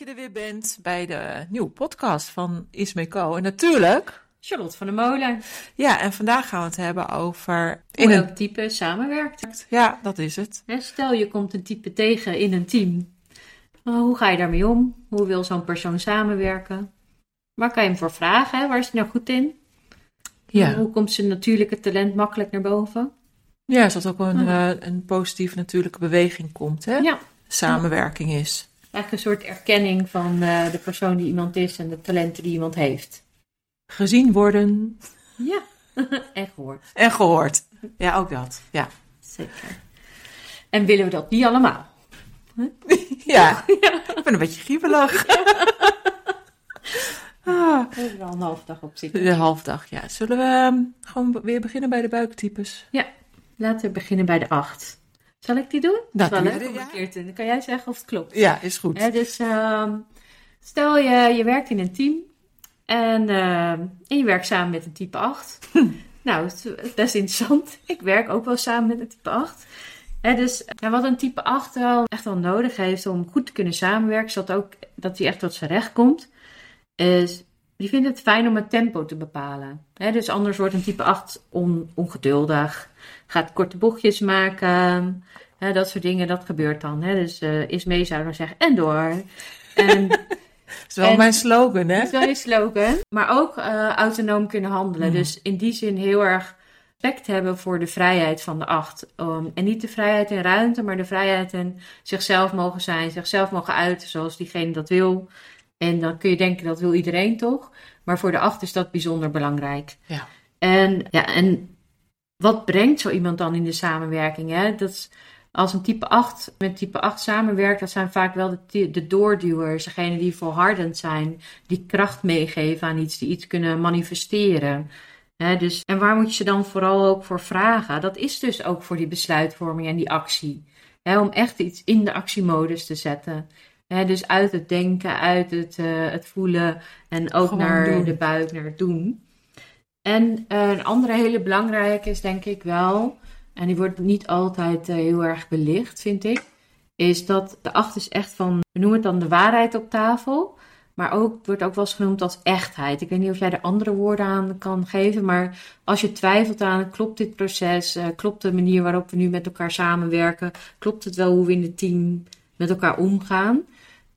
Je er weer bent bij de nieuwe podcast van Ismeco. En natuurlijk, Charlotte van der Molen. ja, en vandaag gaan we het hebben over... Hoe elk een, type samenwerkt. ja, dat is het. Stel je komt een type tegen in een team. Hoe ga je daarmee om? Hoe wil zo'n persoon samenwerken? Waar kan je hem voor vragen? Hè? Waar is hij nou goed in? Ja, Hoe komt zijn natuurlijke talent makkelijk naar boven? ja zodat ook een, Ja. eh, een positieve natuurlijke beweging komt, hè? Ja, Samenwerking is. Eigenlijk een soort erkenning van eh, de persoon die iemand is en de talenten die iemand heeft. Gezien worden Ja, en gehoord. en gehoord. Ja, ook dat. Ja. Zeker. En willen we dat niet allemaal? Ja, ik ben een beetje griebelig. Ah, We hebben er al een halve dag op zitten. de halfdag, ja. Zullen we ehm, gewoon weer beginnen bij de buiktypes? Laten we beginnen bij de acht. Zal ik die doen? Dat is wel leuk om een keer te doen. Dan kan jij zeggen of het klopt. Ja, is goed. Hè, dus ehm, stel je, je werkt in een team en, ehm, en je werkt samen met een type 8. Nou, het is best interessant. Ik werk ook wel samen met een type 8. Hè, dus ja, wat een type 8 wel echt wel nodig heeft om goed te kunnen samenwerken, zodat ook dat hij echt tot zijn recht komt, is die vindt het fijn om het tempo te bepalen. Hè, dus anders wordt een type 8 on, ongeduldig, gaat korte bochtjes maken, dat soort dingen, dat gebeurt dan. Dus eh, is mee zou dan zeggen en door. En Dat is wel en- mijn slogan, hè? dat is wel je slogan. Maar ook eh, autonoom kunnen handelen. Mhm. Dus in die zin heel erg respect hebben voor de vrijheid van de acht. Um, en niet de vrijheid in ruimte, maar de vrijheid in zichzelf mogen zijn, zichzelf mogen uiten zoals diegene dat wil. En dan kun je denken dat wil iedereen toch? Maar voor de acht is dat bijzonder belangrijk. Ja. En, ja, en wat brengt zo iemand dan in de samenwerking? Hè? Dat is- als een type 8 met type 8 samenwerkt, dat zijn vaak wel de, de doorduwers, degene die volhardend zijn, die kracht meegeven aan iets, die iets kunnen manifesteren. Dus, en waar moet je ze dan vooral ook voor vragen? Dat is dus ook voor die besluitvorming en die actie. Om echt iets in de actiemodus te zetten. Hè, dus uit het denken, uit het, eh, het voelen en ook Gewoon naar doen. de buik, naar het doen. En eh, een andere hele belangrijke is denk ik wel, en die wordt niet altijd eh, heel erg belicht, vind ik, is dat de acht is echt van, we noemen het dan de waarheid op tafel, maar ook, het wordt ook wel eens genoemd als echtheid. Ik weet niet of jij er andere woorden aan kan geven, maar als je twijfelt aan, klopt dit proces, klopt de manier waarop we nu met elkaar samenwerken, klopt het wel hoe we in het team met elkaar omgaan,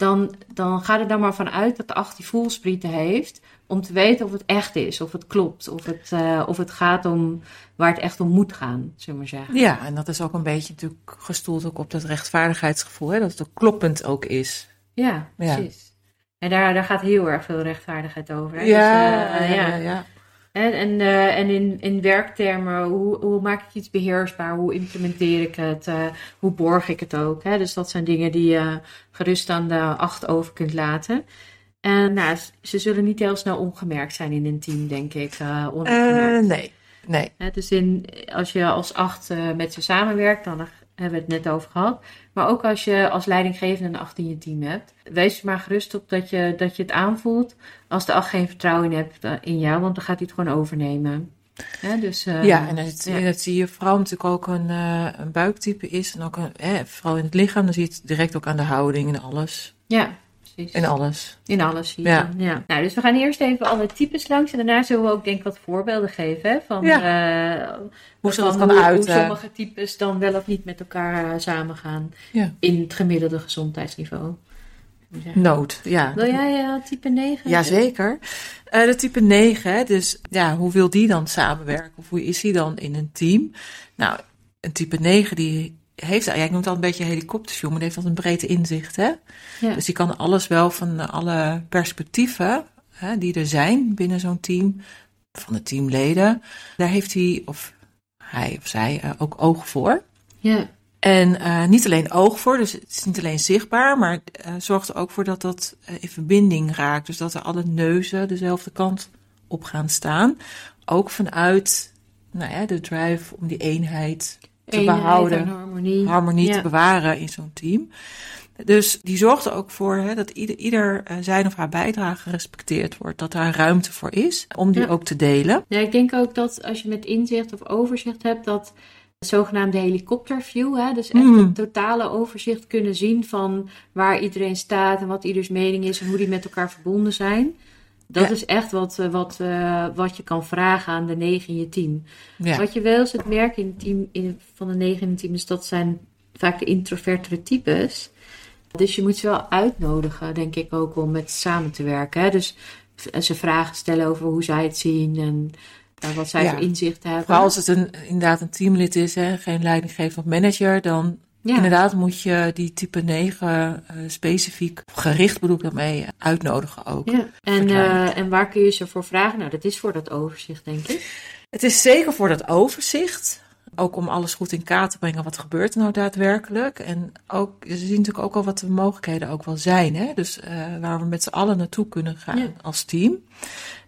dan, dan ga er dan maar vanuit dat de acht die voelsprieten heeft om te weten of het echt is, of het klopt, of het, eh, of het gaat om waar het echt om moet gaan, zullen we maar zeggen. Ja, en dat is ook een beetje natuurlijk gestoeld ook op dat rechtvaardigheidsgevoel, hè? Dat het ook kloppend ook is. Ja, Ja. precies. En daar, daar gaat heel erg veel rechtvaardigheid over. Hè? Ja, Dus, eh, ja, ja. ja. En, en, eh, en in, in werktermen, hoe, hoe maak ik iets beheersbaar? Hoe implementeer ik het? eh, hoe borg ik het ook? Hè? Dus dat zijn dingen die je gerust aan de acht over kunt laten. En nou, ze zullen niet heel snel ongemerkt zijn in een team, denk ik. eh, nee, nee. Hè, dus in, als je als acht met ze samenwerkt, dan hebben we het net over gehad. Maar ook als je als leidinggevende een acht in je team hebt. Wees er maar gerust op dat je, dat je het aanvoelt als de acht geen vertrouwen in hebt eh, in jou, want dan gaat hij het gewoon overnemen. Dus, eh, ja, en dat, ja. dat zie je vooral natuurlijk ook een, eh, een buiktype is. En ook een, hè, vooral in het lichaam, dan zie je het direct ook aan de houding en alles. Ja, precies. En alles. In alles zie je. Ja. ja. Nou, dus we gaan eerst even alle types langs. En daarna zullen we ook denk ik wat voorbeelden geven. Hè, van eh, Hoe ze dat kan hoe, sommige types dan wel of niet met elkaar eh, samengaan. Ja. In het gemiddelde gezondheidsniveau. Nood, ja. Wil jij eh, type 9? Jazeker. Eh de type 9, hè, dus ja, hoe wil die dan samenwerken? Of hoe is die dan in een team? Nou, een type 9 die heeft, noem het al een beetje helikopterview, maar die heeft altijd een breed inzicht, hè? Ja. Dus die kan alles wel van alle perspectieven hè, die er zijn binnen zo'n team, van de teamleden, daar heeft hij of hij of zij eh, ook oog voor. ja. En uh, niet alleen oog voor, dus het is niet alleen zichtbaar, maar uh, zorgt er ook voor dat dat uh, in verbinding raakt. Dus dat er alle neuzen dezelfde kant op gaan staan. Ook vanuit nou ja, de drive om die eenheid te Eenheid behouden, en harmonie. harmonie Ja. te bewaren in zo'n team. Dus die zorgt er ook voor hè, dat ieder, ieder eh, zijn of haar bijdrage gerespecteerd wordt. Dat daar ruimte voor is om die Ja. ook te delen. Ja, ik denk ook dat als je met inzicht of overzicht hebt, dat het zogenaamde helikopterview, hè, dus echt Mm. een totale overzicht kunnen zien van waar iedereen staat en wat ieders mening is en hoe die met elkaar verbonden zijn. Dat Ja. is echt wat, eh, wat, eh, wat je kan vragen aan de negen in je team. Ja. Wat je wel eens het merk in het team, in, van de negen in het team is dat zijn vaak de introvertere types. Dus je moet ze wel uitnodigen, denk ik ook, om met samen te werken. Hè? Dus ze vragen stellen over hoe zij het zien en eh, wat zij Ja. voor inzicht hebben. Vooral als het een, inderdaad een teamlid is, hè, geen leidinggevend manager, dan ja. inderdaad moet je die type 9 eh, specifiek gericht bedoel ik daarmee uitnodigen ook. Ja. En, eh, en waar kun je ze voor vragen? Nou, dat is voor dat overzicht, denk ik. Het is zeker voor dat overzicht. Ook om alles goed in kaart te brengen. Wat gebeurt er nou daadwerkelijk? En ook, je ziet natuurlijk ook al wat de mogelijkheden ook wel zijn. Hè? Dus eh, waar we met z'n allen naartoe kunnen gaan Ja. als team.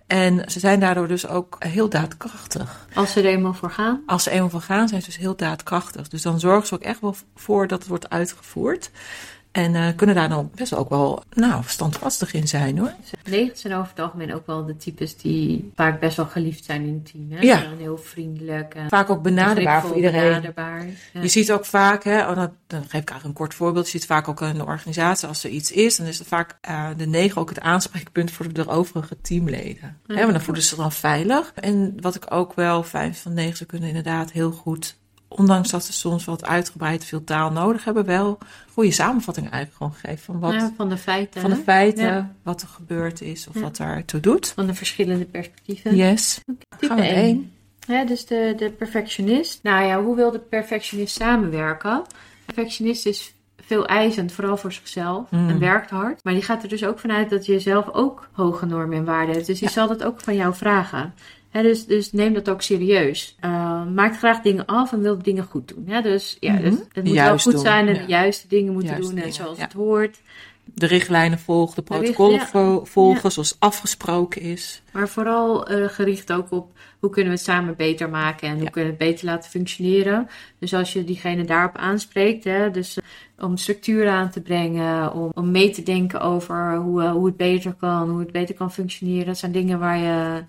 En ze zijn daardoor dus ook heel daadkrachtig. Als ze er eenmaal voor gaan. Als ze eenmaal van gaan, zijn ze dus heel daadkrachtig. Dus dan zorgen ze ook echt wel voor dat het wordt uitgevoerd. En eh, kunnen daar dan best ook wel nou, standvastig in zijn hoor. Negen zijn over het algemeen ook wel de types die vaak best wel geliefd zijn in het team. Hè? Ja. Heel vriendelijk. En Vaak ook benaderbaar voor iedereen. benaderbaar. Ja. Je ziet ook vaak, hè, oh, dan, dan geef ik eigenlijk een kort voorbeeld. Je ziet vaak ook in de organisatie, als er iets is, dan is er vaak eh, de negen ook het aanspreekpunt voor de overige teamleden. Ja. Hè, want dan voelen ze zich dan veilig. En wat ik ook wel fijn van negen, ze kunnen inderdaad heel goed, ondanks dat ze soms wat uitgebreid veel taal nodig hebben, wel goede samenvatting eigenlijk gewoon geven van wat. Ja, van de feiten. Van de feiten, Ja. wat er gebeurd is of Ja. wat daartoe doet. Van de verschillende perspectieven. Yes. Type Gaan we 1. één. Ja, dus de, de perfectionist. Nou ja, hoe wil de perfectionist samenwerken? De perfectionist is veel eisend, vooral voor zichzelf. Mm. En werkt hard. Maar die gaat er dus ook vanuit dat je zelf ook hoge normen en waarden hebt. Dus die zal dat ook van jou vragen. Dus, dus neem dat ook serieus. Uh, maakt graag dingen af en wil dingen goed doen. Ja, dus ja, Mhm. dus het moet Juist wel goed doen, zijn en ja. de juiste dingen moeten doen. En zoals ja. het hoort. De richtlijnen volgen, de protocollen volgen zoals afgesproken is. Maar vooral eh, gericht ook op hoe kunnen we het samen beter maken en hoe kunnen we het beter laten functioneren. Dus als je diegene daarop aanspreekt, hè, dus eh, om structuur aan te brengen, om, om mee te denken over hoe, eh, hoe het beter kan, hoe het beter kan functioneren. Dat zijn dingen waar je,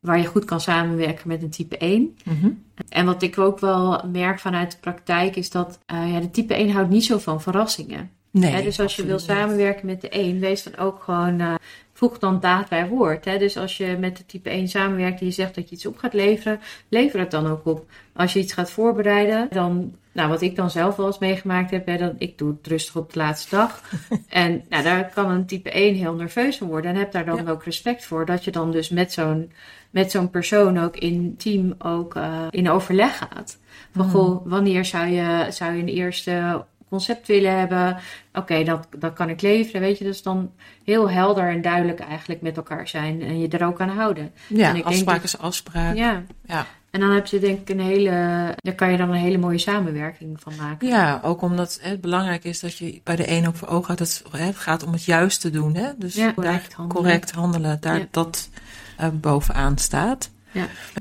waar je goed kan samenwerken met een type 1. Mhm. En wat ik ook wel merk vanuit de praktijk is dat eh, ja, de type 1 houdt niet zo van verrassingen. Nee, dus als je wil samenwerken met de een, wees dan ook gewoon. eh, voeg dan daad bij woord. Hè? Dus als je met de type 1 samenwerkt en je zegt dat je iets op gaat leveren, lever het dan ook op. Als je iets gaat voorbereiden, dan. Nou, wat ik dan zelf wel eens meegemaakt heb, hè, dat ik doe het rustig op de laatste dag. en nou, daar kan een type 1 heel nerveus van worden. En heb daar dan Ja. ook respect voor. Dat je dan dus met zo'n, met zo'n persoon ook in team ook eh, in overleg gaat. Van Mhm. goh, wanneer zou je, zou je een eerste concept willen hebben? Oké, dat, dat kan ik leveren. Weet je, dus dan heel helder en duidelijk eigenlijk met elkaar zijn. En je er ook aan houden. Ja, en afspraak is afspraak. Ja. Ja. En dan heb je denk ik een hele, daar kan je dan een hele mooie samenwerking van maken. Ja, ook omdat het belangrijk is dat je bij de een ook voor ogen houdt dat het, gaat om het juist te doen. Hè? Dus Ja, correct daar handelen. correct handelen, daar Ja. dat eh, bovenaan staat.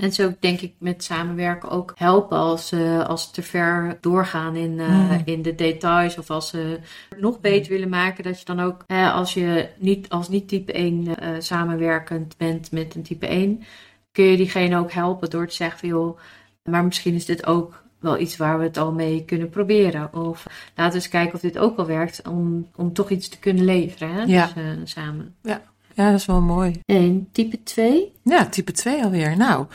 En zo denk ik met samenwerken ook helpen als ze als ze te ver doorgaan in, eh, Mm. in de details. Of als ze het nog beter willen maken. Dat je dan ook, hè, als je niet, als niet type 1 eh, samenwerkend bent met een type 1, kun je diegene ook helpen door te zeggen van joh, maar misschien is dit ook wel iets waar we het al mee kunnen proberen. Of laten we eens kijken of dit ook al werkt om, om toch iets te kunnen leveren hè? Ja. Dus, eh, samen. Ja, dat is wel mooi. En type 2? Ja, type 2 alweer. Nou,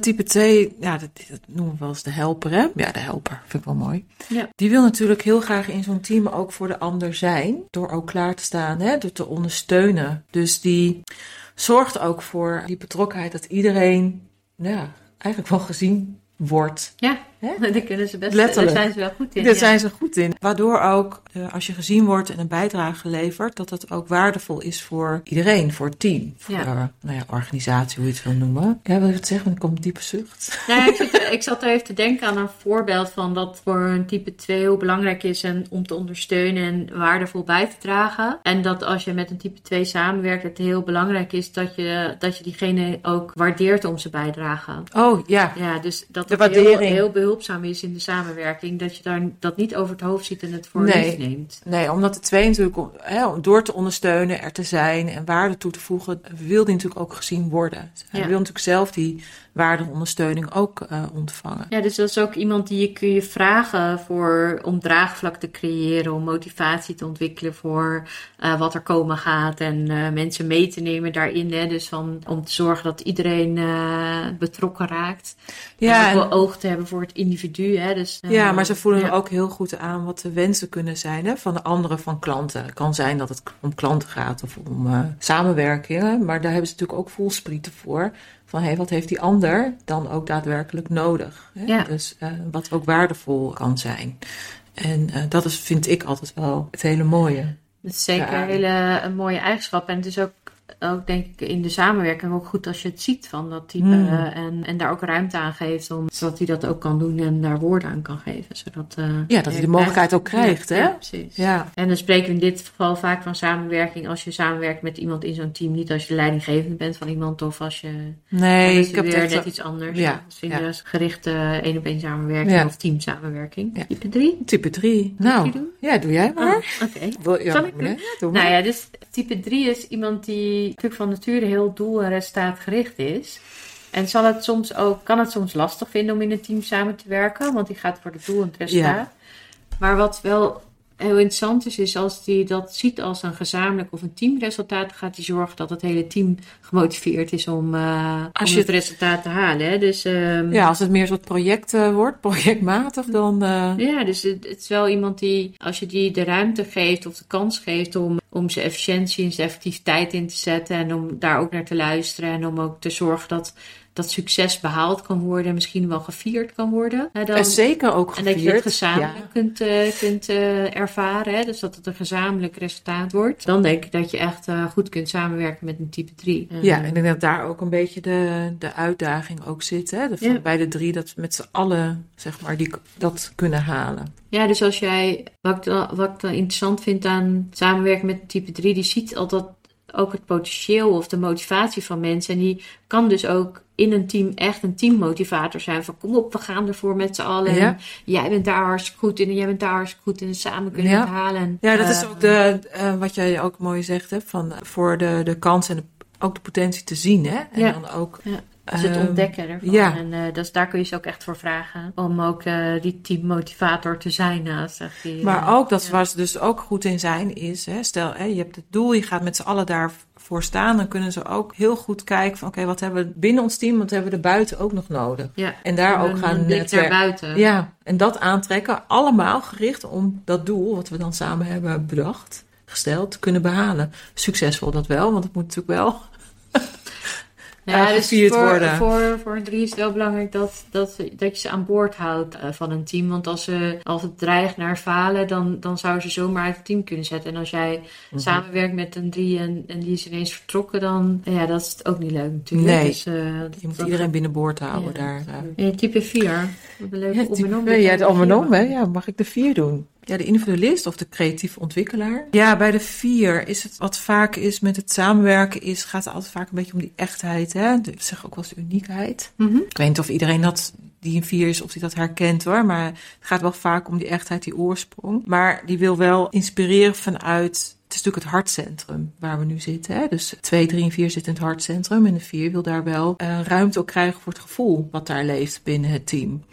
type 2, ja, dat, dat noemen we wel eens de helper, hè? Ja, de helper, vind ik wel mooi. Ja. Die wil natuurlijk heel graag in zo'n team ook voor de ander zijn. Door ook klaar te staan, hè? Door te ondersteunen. Dus die zorgt ook voor die betrokkenheid dat iedereen, ja, eigenlijk wel gezien wordt. Ja. Hè? Daar kunnen ze best, Letterlijk. Daar zijn ze wel goed in. Daar ja. zijn ze goed in. Waardoor ook, eh, als je gezien wordt en een bijdrage levert, dat dat ook waardevol is voor iedereen, voor het team, voor Ja. nou ja, organisatie, hoe je het wil noemen. Ja, wil je het zeggen? Want komt een diepe zucht. Nou, ik, zit, ik zat er even te denken aan een voorbeeld van dat voor een type 2 heel belangrijk is en om te ondersteunen en waardevol bij te dragen. En dat als je met een type 2 samenwerkt, het heel belangrijk is dat je, dat je diegene ook waardeert om zijn bijdrage. Oh, ja. Ja, dus dat De het heel, waardering. heel behulpzaam is in de samenwerking. Dat je daar dat niet over het hoofd ziet en het voor Nee. neemt. Nee, omdat de twee natuurlijk, hè, door te ondersteunen, er te zijn en waarde toe te voegen, wil die natuurlijk ook gezien worden. Hij Ja. wil natuurlijk zelf die waarde ondersteuning ook eh, ontvangen. Ja, dus dat is ook iemand die je kun je vragen voor, om draagvlak te creëren, om motivatie te ontwikkelen voor eh, wat er komen gaat en eh, mensen mee te nemen daarin. Hè? Dus van, om te zorgen dat iedereen betrokken raakt. Ja, en ook en- wel oog te hebben voor het individu. Hè? Dus, Ja, maar ze voelen ja. ook heel goed aan wat de wensen kunnen zijn hè, van de anderen, van klanten. Het kan zijn dat het om klanten gaat of om samenwerkingen, maar daar hebben ze natuurlijk ook voelsprieten voor. Van hé, wat heeft die ander dan ook daadwerkelijk nodig? Hè? Ja. Dus eh, wat ook waardevol kan zijn. En eh, dat is, vind ik altijd wel het hele mooie. Dat is zeker Ja. een hele een mooie eigenschap. En het is ook, ook, denk ik, in de samenwerking ook goed als je het ziet van dat type. Hmm. eh, En, en daar ook ruimte aan geeft, om, zodat hij dat ook kan doen en daar woorden aan kan geven. Zodat, eh, Ja, dat hij de mogelijkheid ook krijgt, Ja, hè? ja, precies. Ja, En dan spreken we in dit geval vaak van samenwerking als je samenwerkt met iemand in zo'n team. Niet als je leidinggevend bent van iemand of als je... nee, ik heb weer net zo- iets anders. Ja, gerichte één op één samenwerking of teamsamenwerking. Ja. Type 3? type 3. Moet ik Nou, doen? ja, doe jij maar. Oh, Oké. Wil, ja, Zal ik doe maar. Nou ja, dus type 3 is iemand die natuurlijk van nature heel doel- en resultaatgericht is. En zal het soms ook, kan het soms lastig vinden om in een team samen te werken, want die gaat voor het doel en het resultaat. Maar wat wel heel interessant is, is als die dat ziet als een gezamenlijk of een teamresultaat, gaat hij zorgen dat het hele team gemotiveerd is om, eh, Als om je het resultaat te halen. Hè? Dus, ehm, Ja, als het meer een soort project eh, wordt, projectmatig, dan... eh, Ja, dus het, het is wel iemand die, als je die de ruimte geeft of de kans geeft om, om zijn efficiëntie en zijn effectiviteit in te zetten en om daar ook naar te luisteren en om ook te zorgen dat dat succes behaald kan worden en misschien wel gevierd kan worden. hè, dan- en zeker ook en dat je gevierd. het gezamenlijk Ja. kunt, eh, kunt eh, ervaren, hè, dus dat het een gezamenlijk resultaat wordt. Dan denk ik dat je echt eh, goed kunt samenwerken met een type 3. Eh, Ja, en ik denk dat daar ook een beetje de, de uitdaging ook zit. Hè? De, van Ja. Bij de drie, dat we met z'n allen, zeg maar, die, dat kunnen halen. Ja, dus als jij, wat ik, dan, wat ik dan interessant vind aan samenwerken met type 3, die ziet altijd ook het potentieel of de motivatie van mensen. En die kan dus ook in een team echt een teammotivator zijn. Van kom op, we gaan ervoor met z'n allen. Ja. Jij bent daar hartstikke goed in en jij bent daar hartstikke goed in. En samen kunnen we Ja. het halen. En, Ja, dat is eh, ook de, eh, wat jij ook mooi zegt, hè? Van, voor de, de kans en de, ook de potentie te zien. Hè? En Ja. dan ook... Ja. Dus het ontdekken ervan. ja. En eh, dus daar kun je ze ook echt voor vragen. Om ook eh, die teammotivator te zijn naast. zeg je. Maar ook, dat Ja. waar ze dus ook goed in zijn, is, hè, stel, hè, je hebt het doel, je gaat met z'n allen daarvoor staan, dan kunnen ze ook heel goed kijken van, oké, wat hebben we binnen ons team, wat hebben we er buiten ook nog nodig? Ja. En daar ook gaan een blik naar netwerken. buiten. Ja, en dat aantrekken, allemaal gericht om dat doel, wat we dan samen hebben bedacht, gesteld, te kunnen behalen. Succesvol dat wel, want het moet natuurlijk wel. Ja, eh, dus gevierd voor, worden. Voor, voor een drie is het wel belangrijk dat, dat, dat je ze aan boord houdt eh, van een team. Want als, ze, als het dreigt naar falen, dan, dan zou ze zomaar uit het team kunnen zetten. En als jij Mhm. samenwerkt met een drie en, en die is ineens vertrokken, dan ja, dat is het ook niet leuk natuurlijk. Nee. Dus, eh, Je moet dat- iedereen binnenboord houden Ja. daar. Eh, type 4. Wat een leuke Ja, om type en om. ja, de om en om, hè. Ja. Ja, mag ik de vier doen? Ja, de individualist of de creatief ontwikkelaar. Ja, bij de vier is het wat vaak is met het samenwerken is, gaat het altijd vaak een beetje om die echtheid, hè. De- Ik zeg ook wel eens de uniekheid. Mhm. Ik weet niet of iedereen dat, die een vier is, of die dat herkent hoor. Maar het gaat wel vaak om die echtheid, die oorsprong. Maar die wil wel inspireren vanuit. Het is natuurlijk het hartcentrum waar we nu zitten. Hè? Dus 2, 3 en 4 zitten in het hartcentrum. En de 4 wil daar wel eh, ruimte ook krijgen voor het gevoel wat daar leeft binnen het team.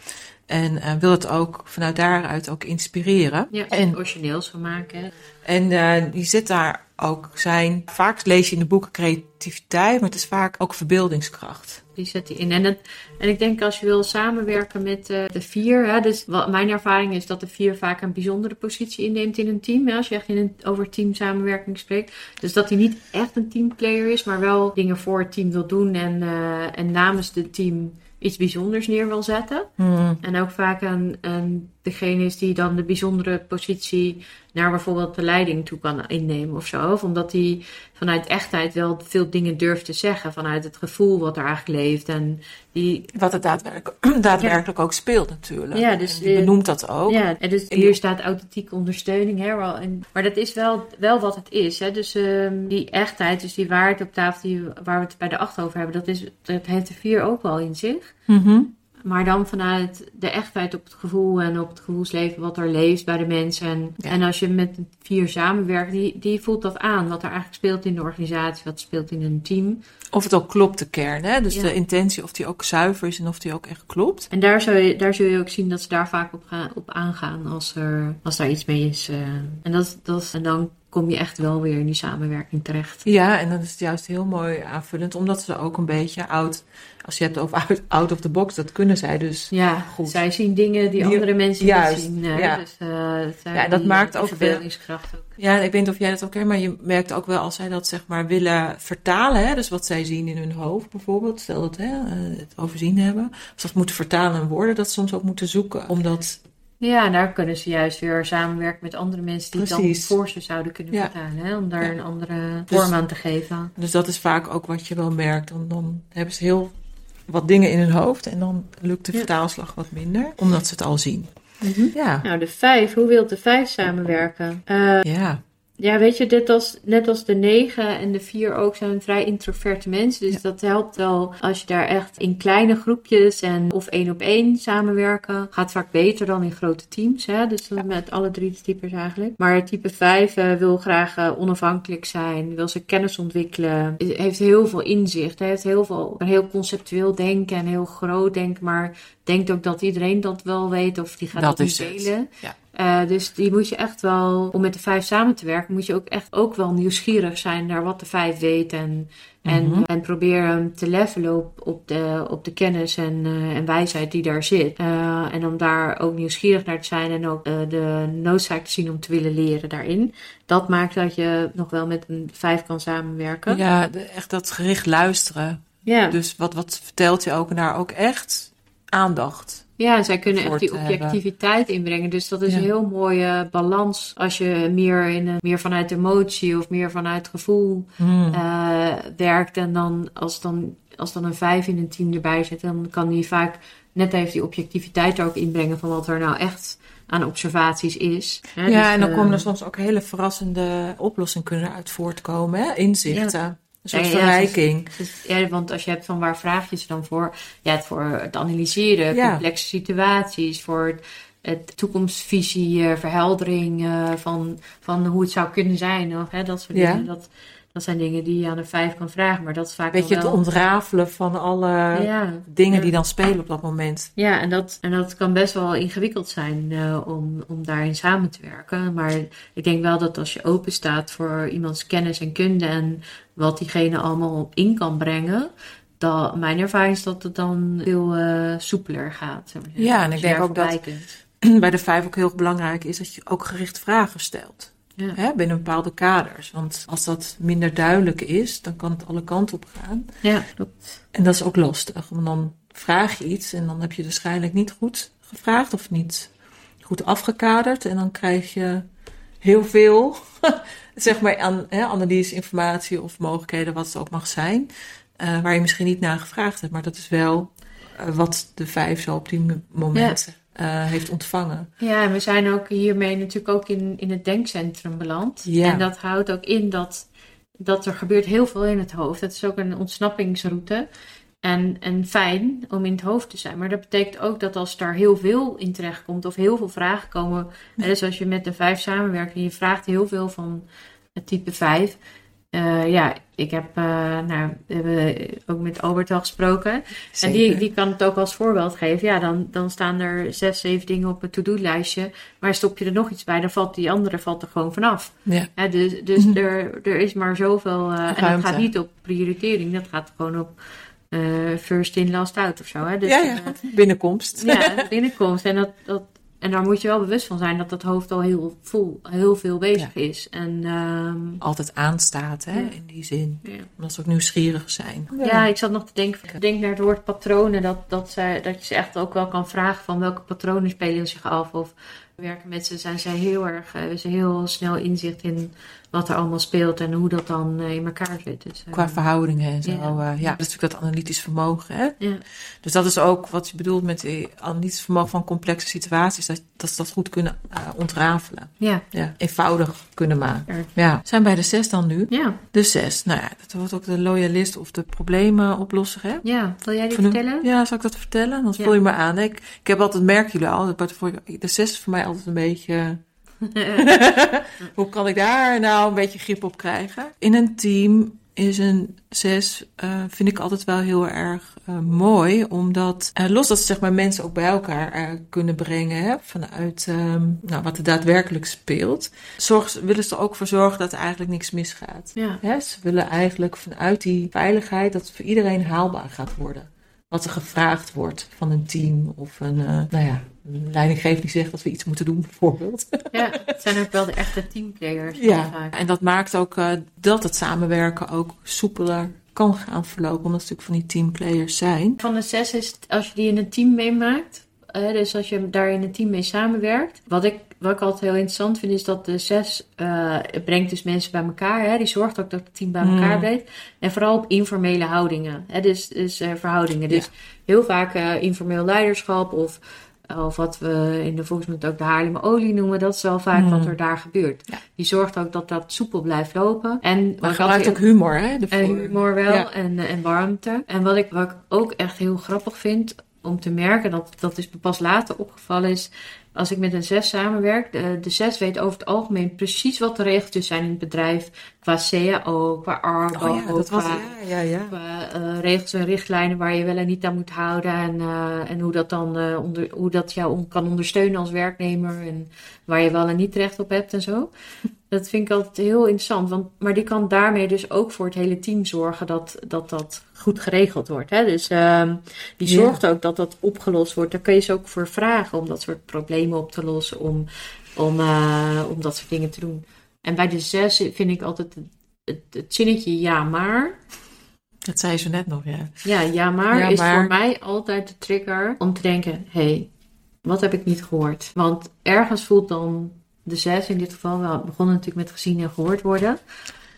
En eh, wil het ook vanuit daaruit ook inspireren. Ja, En- origineels van maken. En eh, die zit daar ook zijn. Vaak lees je in de boeken creativiteit, maar het is vaak ook verbeeldingskracht. Die zet hij in. En, het, en ik denk als je wil samenwerken met eh, de vier. Hè, dus wat, mijn ervaring is dat de vier vaak een bijzondere positie inneemt in een team. Hè, als je echt in een, over teamsamenwerking spreekt. Dus dat hij niet echt een teamplayer is, maar wel dingen voor het team wil doen. En, eh, en namens het team iets bijzonders neer wil zetten. Hmm. En ook vaak een, een, degene is die dan de bijzondere positie naar bijvoorbeeld de leiding toe kan innemen of zo. Of omdat hij vanuit echtheid wel veel dingen durft te zeggen. Vanuit het gevoel wat er eigenlijk leeft. En die, Wat het daadwerkelijk, daadwerkelijk ook speelt natuurlijk. Ja, dus, En die eh, benoemt dat ook. ja, en dus hier staat authentieke ondersteuning. Hè, maar dat is wel, wel wat het is. Hè. Dus ehm, die echtheid, dus die waarheid op tafel die, waar we het bij de acht over hebben. Dat, is, dat heeft de vier ook wel in zich. Mhm. Maar dan vanuit de echtheid op het gevoel en op het gevoelsleven wat er leeft bij de mensen. En, Ja. en als je met vier samenwerkt, die, die voelt dat aan. Wat er eigenlijk speelt in de organisatie, wat speelt in een team. Of het ook klopt, de kern. Hè? Dus Ja. de intentie, of die ook zuiver is en of die ook echt klopt. En daar, zou je, daar zul je ook zien dat ze daar vaak op, gaan, op aangaan als, er, als daar iets mee is. eh. en, dat, dat, en dan kom je echt wel weer in die samenwerking terecht. Ja, en dan is het juist heel mooi aanvullend, omdat ze ook een beetje oud, als je het hebt over out, out of the box, dat kunnen zij dus. Ja, Goed. zij zien dingen die, Die- andere mensen juist, niet zien. ja. Dus, eh, zij Ja, dat die- maakt ook weer- verbeeldingskracht ook. Ja, ik weet niet of jij dat ook kent, maar je merkt ook wel als zij dat zeg maar willen vertalen, hè, dus wat zij zien in hun hoofd bijvoorbeeld, stel dat hè, eh, het overzien hebben, als ze dat moeten vertalen in woorden, dat soms ook moeten zoeken, omdat Ja, en daar kunnen ze juist weer samenwerken met andere mensen die het dan Precies. voor ze zouden kunnen Ja. vertalen. Hè? Om daar Ja. een andere Dus- vorm aan te geven. Dus dat is vaak ook wat je wel merkt. Dan, dan hebben ze heel wat dingen in hun hoofd en dan lukt de Ja. vertaalslag wat minder, omdat ze het al zien. Ja, Nou, de vijf. Hoe wil de vijf samenwerken? Eh, ja, ja, weet je, dit als, net als de negen en de vier ook zijn vrij introverte mensen. Dus Ja. dat helpt wel als je daar echt in kleine groepjes en of één op één samenwerken. Gaat vaak beter dan in grote teams. Hè? Dus met alle drie de types eigenlijk. Maar type vijf eh, wil graag eh, onafhankelijk zijn. Wil zijn kennis ontwikkelen. Heeft heel veel inzicht. Heeft heel veel heel conceptueel denken en heel groot denken. Maar denkt ook dat iedereen dat wel weet. Of die gaat dat, Dat niet delen. Ja. Eh, dus die moet je echt wel, om met de vijf samen te werken, moet je ook echt ook wel nieuwsgierig zijn naar wat de vijf weet. En, en, Mhm. en probeer hem te levelen op, op, de, op de kennis en, eh, en wijsheid die daar zit. Eh, en om daar ook nieuwsgierig naar te zijn en ook de noodzaak te zien om te willen leren daarin. Dat maakt dat je nog wel met een vijf kan samenwerken. ja echt dat gericht luisteren. ja. Dus wat, wat vertelt je ook en daar ook echt aandacht. Ja, en zij kunnen echt die hebben. objectiviteit inbrengen. Dus dat is Ja. een heel mooie balans. Als je meer, in een, meer vanuit emotie of meer vanuit gevoel Hmm. eh, werkt. En dan als, dan als dan een vijf in een team erbij zit, dan kan die vaak net even die objectiviteit er ook inbrengen van wat er nou echt aan observaties is. Hè, ja, dus, en dan eh, komen er soms ook hele verrassende oplossingen kunnen uit voortkomen. Hè? Inzichten, een soort Ja, ja, verrijking. Dus, ja, want als je hebt van waar vraag je ze dan voor? Ja, het voor het analyseren, Ja. complexe situaties, voor het, toekomstvisie, eh, verheldering eh, van, van hoe het zou kunnen zijn. Of, hè, dat soort Ja. dingen. Dat, dat zijn dingen die je aan een vijf kan vragen, maar dat is vaak Weet je, wel het ontrafelen van alle ja, dingen ja. die dan spelen op dat moment. ja en, dat, en dat kan best wel ingewikkeld zijn eh, om, om daarin samen te werken. Maar ik denk wel dat als je open staat voor iemands kennis en kunde en wat diegene allemaal in kan brengen, dat, mijn ervaring is dat het dan veel eh, soepeler gaat. zeg maar. Ja, en ik denk ook dat-. Bij de vijf ook heel belangrijk is dat je ook gericht vragen stelt. Ja. Hè, binnen bepaalde kaders. Want als dat minder duidelijk is, dan kan het alle kanten op gaan. Ja, klopt. En dat is ook lastig. Want dan vraag je iets en dan heb je waarschijnlijk niet goed gevraagd of niet goed afgekaderd. En dan krijg je heel veel, zeg maar, aan hè, analyse, informatie of mogelijkheden, wat het ook mag zijn. eh, waar je misschien niet naar gevraagd hebt. Maar dat is wel eh, wat de vijf zo op die momenten eh, heeft ontvangen. Ja, en we zijn ook hiermee natuurlijk ook in, in het denkcentrum beland. Ja. En dat houdt ook in dat, dat er gebeurt heel veel in het hoofd. Dat is ook een ontsnappingsroute. En, en fijn om in het hoofd te zijn. Maar dat betekent ook dat als daar heel veel in terecht komt of heel veel vragen komen. Dus als je met de vijf samenwerkt en je vraagt heel veel van het type 5. Eh, ja, ik heb, eh, nou, we hebben ook met Albert al gesproken. En die, die kan het ook als voorbeeld geven. Ja, dan, dan staan er zes, zeven dingen op het to-do-lijstje. Maar stop je er nog iets bij, dan valt die andere valt er gewoon vanaf. Ja. ja dus dus mhm. er, er is maar zoveel. Eh, en dat gaat niet op prioritering, dat gaat gewoon op. first in, last out of zo. Hè? Dus, ja, ja. binnenkomst. Ja, binnenkomst. En dat, dat, en daar moet je wel bewust van zijn dat dat hoofd al heel, vol, heel veel bezig is. En ehm, Altijd aanstaat, hè, Ja. in die zin. ja. Omdat ze ook nieuwsgierig zijn. Ja, ik zat nog te denken, ik denk naar het woord patronen, dat, dat, zij, dat je ze echt ook wel kan vragen van welke patronen spelen zich af. Of werken met ze, zijn zij heel erg, eh, hebben ze heel snel inzicht in wat er allemaal speelt en hoe dat dan eh, in elkaar zit. Dus, eh, Qua verhoudingen en zo. Ja. Ja dat is natuurlijk dat analytisch vermogen. Hè? ja. Dus dat is ook wat je bedoelt met analytisch vermogen van complexe situaties. Dat, dat ze dat goed kunnen eh, ontrafelen. Ja, Ja, eenvoudig kunnen maken. Ja, zijn bij de zes dan nu. ja, De zes, nou ja, dat wordt ook de loyalist of de problemenoplosser. Hè? ja. Wil jij die Van nu- vertellen? Ja, zal ik dat vertellen? Dan vul je maar aan. Ik, ik heb altijd, merken jullie al, dat de zes is voor mij altijd een beetje... Hoe kan ik daar nou een beetje grip op krijgen? In een team is een zes, eh, vind ik altijd wel heel erg eh, mooi. Omdat, eh, los dat ze zeg maar, mensen ook bij elkaar kunnen brengen. Hè, vanuit ehm, nou, wat er daadwerkelijk speelt. Zorg, willen ze er ook voor zorgen dat er eigenlijk niks misgaat. ja. Hè, ze willen eigenlijk vanuit die veiligheid dat het voor iedereen haalbaar gaat worden. Wat er gevraagd wordt van een team of een, eh, nou ja, een leidinggever die zegt dat we iets moeten doen, bijvoorbeeld. ja, het zijn ook wel de echte teamplayers. Ja, vaak. en dat maakt ook eh, dat het samenwerken ook soepeler kan gaan verlopen, omdat ze natuurlijk van die teamplayers zijn. Van de zes is het als je die in een team meemaakt. Dus als je daar in een team mee samenwerkt. Wat ik, wat ik altijd heel interessant vind, is dat de zes eh, brengt dus mensen bij elkaar. Hè, die zorgt ook dat het team bij elkaar Hmm. blijft. En vooral op informele houdingen. Hè, dus dus eh, verhoudingen. Ja. Dus heel vaak eh, informeel leiderschap of, of wat we in de volksmond ook de Haarlemmer olie noemen. Dat is wel vaak Hmm. wat er daar gebeurt. Ja. Die zorgt ook dat dat soepel blijft lopen. En Maar ik gebruikt ook humor, hè? en ervoor. humor wel Ja. en, en warmte. En wat ik, wat ik ook echt heel grappig vind om te merken, dat, dat me pas later opgevallen, is als ik met een zes samenwerk. De, de zes weet over het algemeen precies wat de regeltjes zijn in het bedrijf. Qua CAO, qua ARBO, Oh ja, dat was, qua, ja, ja, qua, eh, regels en richtlijnen waar je wel en niet aan moet houden. En, eh, en hoe dat dan eh, onder, hoe dat jou on- kan ondersteunen als werknemer. En waar je wel en niet recht op hebt en zo. Dat vind ik altijd heel interessant. Want, maar die kan daarmee dus ook voor het hele team zorgen dat dat, dat goed geregeld wordt. Hè? Dus ehm, die Ja. zorgt ook dat dat opgelost wordt. Daar kun je ze ook voor vragen om dat soort problemen op te lossen. Om, om, eh, om dat soort dingen te doen. En bij de zes vind ik altijd het, het, het zinnetje ja maar. Dat zei ze net nog, ja. Ja, ja maar Ja, is voor mij altijd de trigger om te denken: hé, hey, wat heb ik niet gehoord? Want ergens voelt dan de zes in dit geval, we begonnen natuurlijk met gezien en gehoord worden.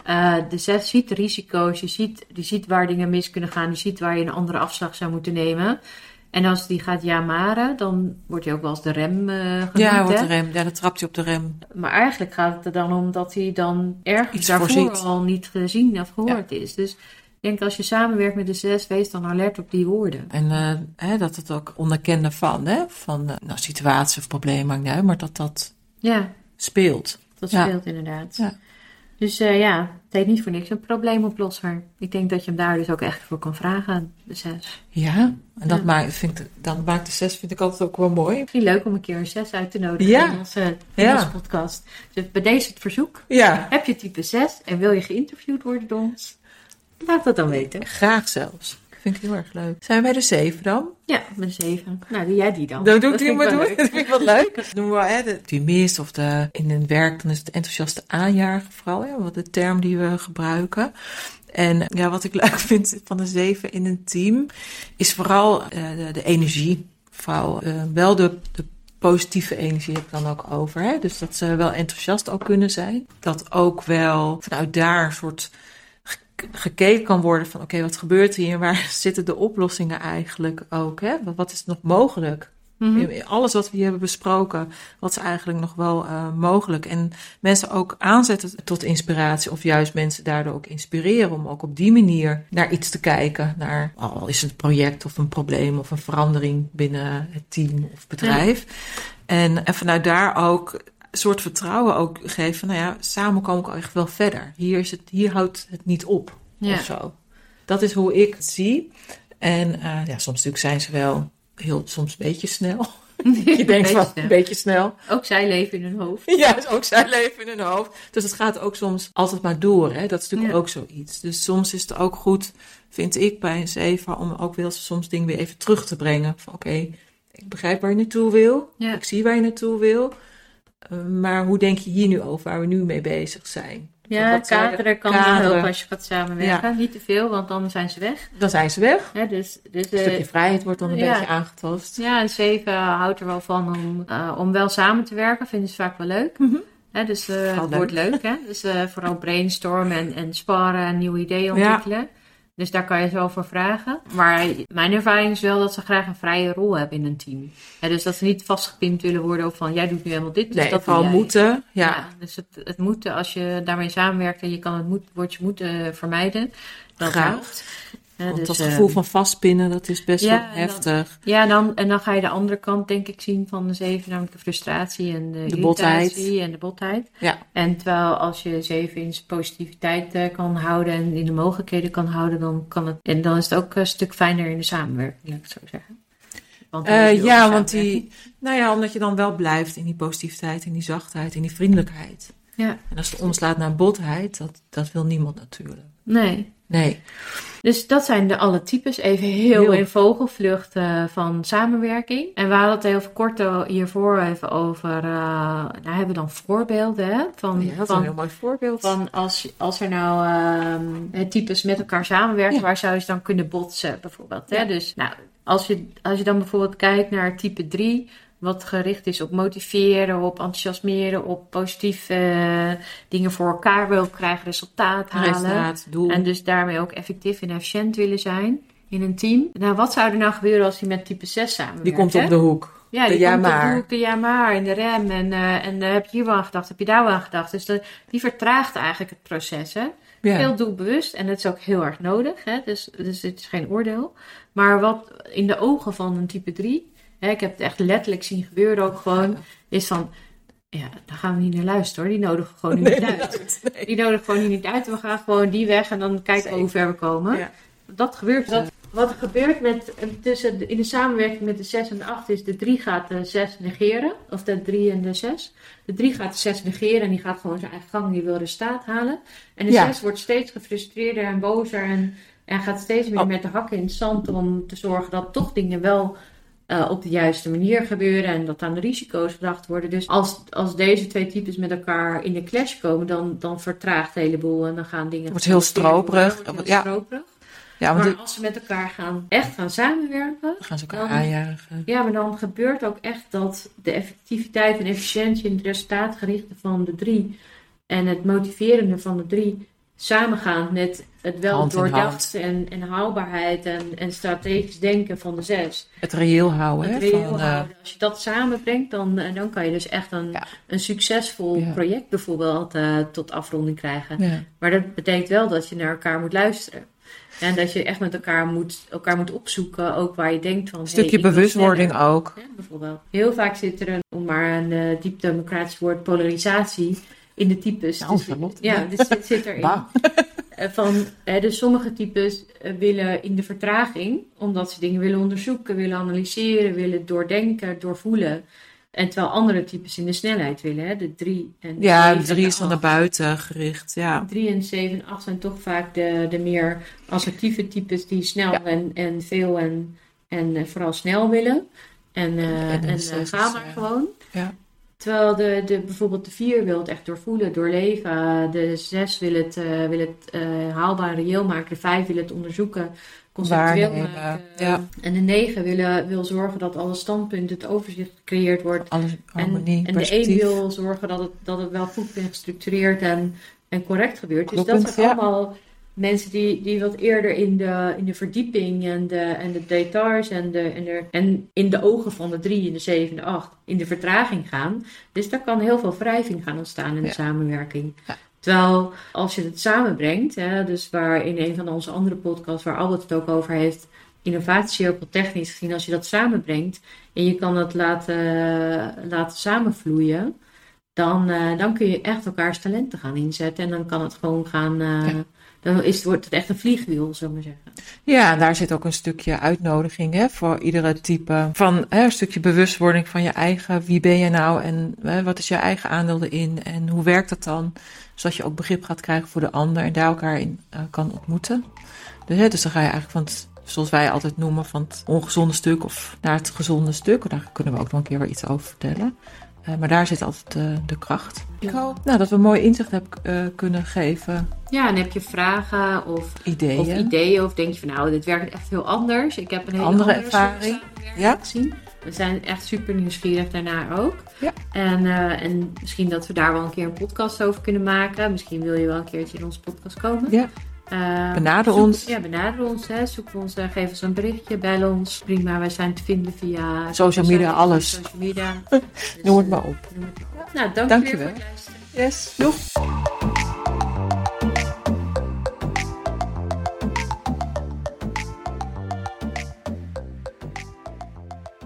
Eh, de zes ziet de risico's, je ziet, die ziet waar dingen mis kunnen gaan, die ziet waar je een andere afslag zou moeten nemen. En als die gaat ja maren, dan wordt hij ook wel eens de rem eh genoemd. Ja, wordt de rem. Ja, dan trapt hij op de rem. Maar eigenlijk gaat het er dan om dat hij dan ergens Iets daarvoor voorziet. al niet gezien of gehoord is. Dus ik denk als je samenwerkt met de zes, wees dan alert op die woorden. En eh, hè, dat het ook onderkennen van, hè, van eh, nou, situatie of probleem, maakt niet uit, maar dat dat Ja, speelt. dat Ja. speelt inderdaad. Ja. Dus eh, ja, het heet niet voor niks een probleemoplosser. Ik denk dat je hem daar dus ook echt voor kan vragen, de zes. Ja, en dat Ja. maakt, vind dan maakt de zes vind ik altijd ook wel mooi. Misschien leuk om een keer een zes uit te nodigen Ja. in, onze, in Ja. onze podcast. Dus bij deze het verzoek. Ja, Heb je type 6 en wil je geïnterviewd worden door ons? Laat dat dan weten. graag zelfs. Vind ik heel erg leuk. Zijn wij de zeven dan? Ja, met 7. Nou, doe jij die dan. Dan doe Dat ik die maar doen. leuk. Dat vind ik wel leuk. Doen we wel, hè, de optimist of de, in een werk, dan is het enthousiaste aanjager vooral, hè, wat de term die we gebruiken. En ja, wat ik leuk vind van de zeven in een team, is vooral eh, de, de energie. Vooral eh, wel de, de positieve energie heb ik dan ook over. Hè? Dus dat ze wel enthousiast ook kunnen zijn. Dat ook wel vanuit daar een soort gekeken kan worden van oké, wat gebeurt hier en waar zitten de oplossingen eigenlijk ook? Hè? Wat- is nog mogelijk? Mhm. Alles wat we hier hebben besproken, wat is eigenlijk nog wel eh, mogelijk? En mensen ook aanzetten tot inspiratie, of juist mensen daardoor ook inspireren om ook op die manier naar iets te kijken. Naar, al is het een project of een probleem of een verandering binnen het team of bedrijf. En, en vanuit daar ook soort vertrouwen ook geven. Nou ja, samen komen we ook echt wel verder. Hier, is het, hier houdt het niet op Ja. of zo. Dat is hoe ik het zie. En eh, ja, soms natuurlijk zijn ze wel heel, soms een beetje snel. Je denkt van, een beetje snel. Ook zij leven in hun hoofd. Ja, ook zijn leven in hun hoofd. Dus het gaat ook soms altijd maar door. Hè? Dat is natuurlijk Ja. ook zoiets. Dus soms is het ook goed, vind ik, bij een zeven... om ook wel eens soms dingen weer even terug te brengen. Van oké, ik begrijp waar je naartoe wil. Ja. Ik zie waar je naartoe wil. Eh, maar hoe denk je hier nu over waar we nu mee bezig zijn? Ja, kaderen kan kaderen. helpen als je gaat samenwerken. Niet te veel, want dan zijn ze weg. Dan zijn ze weg. Dus, dus, Een eh, stukje vrijheid wordt dan een ja. beetje aangetast. Ja, en zeven houdt er wel van om, eh, om wel samen te werken. Vinden ze vaak wel leuk. Hè, dus eh, het wordt leuk. Hè? Dus eh, vooral brainstormen en, en sparren en nieuwe ideeën Ja. Dus daar kan je zo voor vragen. Maar mijn ervaring is wel dat ze graag een vrije rol hebben in een team. Dus dat ze niet vastgepimpt willen worden op van jij doet nu helemaal dit. Dus Nee, dat vooral moeten. Ja. dus het, het moeten, als je daarmee samenwerkt en je kan het moet, woordje moeten vermijden. Dat Graag. helpt. Want dus, dat gevoel van vastpinnen, dat is best ja, wel dan- heftig. ja, en dan, en dan ga je de andere kant, denk ik, zien van de zeven, namelijk de frustratie en de, irritatie botheid. en de botheid. Ja. En terwijl als je zeven in zijn positiviteit eh, kan houden en in de mogelijkheden kan houden, dan kan het. En dan is het ook een stuk fijner in de samenwerking, laat ik het zo zeggen. Want Eh, ja, want die, nou ja, omdat je dan wel blijft in die positiviteit, in die zachtheid, in die vriendelijkheid. Ja, En als het omslaat naar botheid, dat, dat wil niemand natuurlijk. Nee. Nee. Dus dat zijn de alle types. Even heel, Heel. in vogelvlucht eh, van samenwerking. En we hadden het heel kort hiervoor even over. eh nou hebben we dan voorbeelden hè, van, Ja, dat is van een heel mooi voorbeeld. Van als, als er nou ehm, types met elkaar samenwerken, Ja. waar zou je ze dan kunnen botsen, bijvoorbeeld? Hè? Ja. Dus nou, als je, als je dan bijvoorbeeld kijkt naar type 3, wat gericht is op motiveren, op enthousiasmeren, op positief eh, dingen voor elkaar wil krijgen, resultaat halen. Resultaat, doel. En dus daarmee ook effectief en efficiënt willen zijn in een team. Nou, wat zou er nou gebeuren als die met type 6 samenwerkt? die komt hè? op de hoek. Ja, die de komt op de hoek, de ja maar en de rem. En, eh, en eh, heb je hier wel aan gedacht, heb je daar wel aan gedacht. Dus de, die vertraagt eigenlijk het proces. Hè? Ja. Heel doelbewust en dat is ook heel erg nodig. Hè? Dus, dus het is geen oordeel. Maar wat in de ogen van een type 3, hè, ik heb het echt letterlijk zien gebeuren ook gewoon, is van... Ja, daar gaan we niet naar luisteren hoor. Die nodigen we gewoon Nee, niet uit. Die nodigen gewoon niet uit. We gaan gewoon die weg en dan kijken we hoe ver we komen. Ja. Dat gebeurt. Dat, wat er gebeurt met, eh, tussen de- in de samenwerking met de 6 en de 8 is de 3 gaat de 6 negeren. Of de 3 en de 6. De 3 gaat de 6 negeren en die gaat gewoon zijn eigen gang. Die wil resultaat halen. En de Ja. 6 wordt steeds gefrustreerder en bozer. En, en gaat steeds meer Oh. met de hakken in het zand om te zorgen dat toch dingen wel eh, op de juiste manier gebeuren. En dat aan de risico's gedacht worden. Dus als, als deze twee types met elkaar in de clash komen, dan, dan vertraagt een heleboel. En dan gaan dingen. Wordt heel stroperig. Wordt heel Ja. stroperig. Ja, Maar als ze met elkaar gaan, echt gaan samenwerken, gaan ze elkaar dan- aanjagen. ja, maar dan gebeurt ook echt dat de effectiviteit en efficiëntie en het resultaatgerichte van de drie en het motiverende van de drie samengaan met het wel doordacht en, en haalbaarheid en, en strategisch denken van de zes. Het reëel houden. Het hè, reëel van, eh, houden. Als je dat samenbrengt, dan, eh, dan kan je dus echt een, Ja. een succesvol Ja. project bijvoorbeeld eh, tot afronding krijgen. ja. Maar dat betekent wel dat je naar elkaar moet luisteren. En dat je echt met elkaar moet, elkaar moet opzoeken, ook waar je denkt van... Een stukje bewustwording ook. Bijvoorbeeld. Heel vaak zit er een, om maar een diep democratisch woord, polarisatie in de types. Nou, Dus- ja, dus dit zit erin. Eh, Van, dus sommige types eh, willen in de vertraging, omdat ze dingen willen onderzoeken, willen analyseren, willen doordenken, doorvoelen. En terwijl andere types in de snelheid willen, hè? de drie en de Ja, de en drie de is dan naar buiten gericht. Ja. 3 en 7 en 8 zijn toch vaak de, de meer assertieve types die snel Ja. en, en veel en, en eh, vooral snel willen. En, eh, En ga maar gewoon. ja. Terwijl de, de, bijvoorbeeld de 4 wil het echt doorvoelen, doorleven. De 6 wil het, eh, wil het eh, haalbaar en reëel maken. De 5 wil het onderzoeken, conceptueel Waarnemen, maken. ja. En de 9 wil, wil zorgen dat alle standpunten, het overzicht gecreëerd wordt. Alles En, harmonie, en de een perspectief. wil zorgen dat het, dat het wel goed gestructureerd en, en correct gebeurt. Dus dat zijn ja. Mensen die, die wat eerder in de, in de verdieping en de, en de details en, de, en, de, en in de ogen van de drie, in de zeven, en de acht, in de vertraging gaan. Dus daar kan heel veel wrijving gaan ontstaan in de Ja. samenwerking. Ja. Terwijl als je het samenbrengt, hè, dus waar in een van onze andere podcasts waar Albert het ook over heeft, innovatiecirkel technisch gezien, als je dat samenbrengt en je kan het laten, laten samenvloeien, dan, eh, dan kun je echt elkaars talenten gaan inzetten en dan kan het gewoon gaan, eh, Ja. dan is, wordt het echt een vliegwiel, zullen we maar zeggen. Ja, en daar zit ook een stukje uitnodiging hè, voor iedere type. Van hè, een stukje bewustwording van je eigen. Wie ben je nou en hè, wat is je eigen aandeel erin en hoe werkt dat dan? Zodat je ook begrip gaat krijgen voor de ander en daar elkaar in eh, kan ontmoeten. Dus, hè, dus dan ga je eigenlijk van het zoals wij altijd noemen, van het ongezonde stuk of naar het gezonde stuk. Daar kunnen we ook nog een keer weer iets over vertellen. Uh, maar daar zit altijd de, de kracht. Ik hoop nou, dat we een mooi inzicht hebben uh, kunnen geven. Ja, en heb je vragen of ideeën. of ideeën? Of denk je van nou, dit werkt echt heel anders. Ik heb een hele andere, andere ervaring. Ja. gezien. We zijn echt super nieuwsgierig daarna ook. Ja. En, en misschien dat we daar wel een keer een podcast over kunnen maken. Misschien wil je wel een keertje in onze podcast komen. Ja. Uh, benader zoek, ons. Ja, benader ons. Hè. Zoek ons, uh, geef ons een berichtje, bel ons. Prima, wij zijn te vinden via... Social media, alles. Social media. dus, noem het maar op. Noem het maar op. Nou, dank, Dank je je wel. wel. voor luisteren. Yes, doeg!